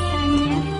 三年。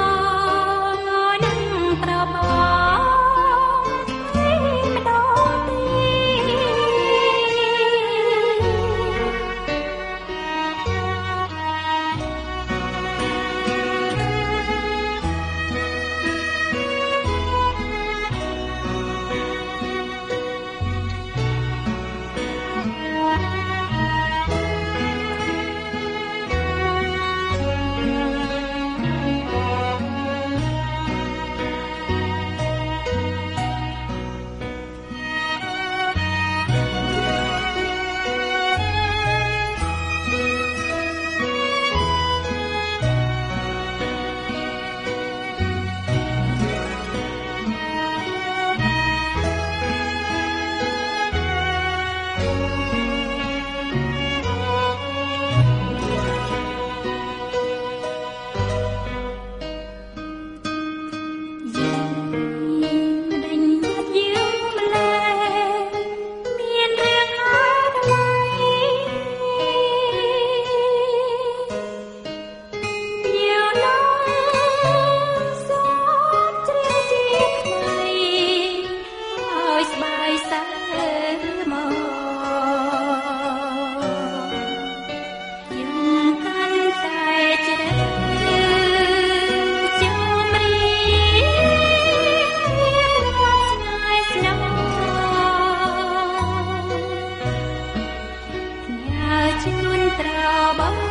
मन्त्राबा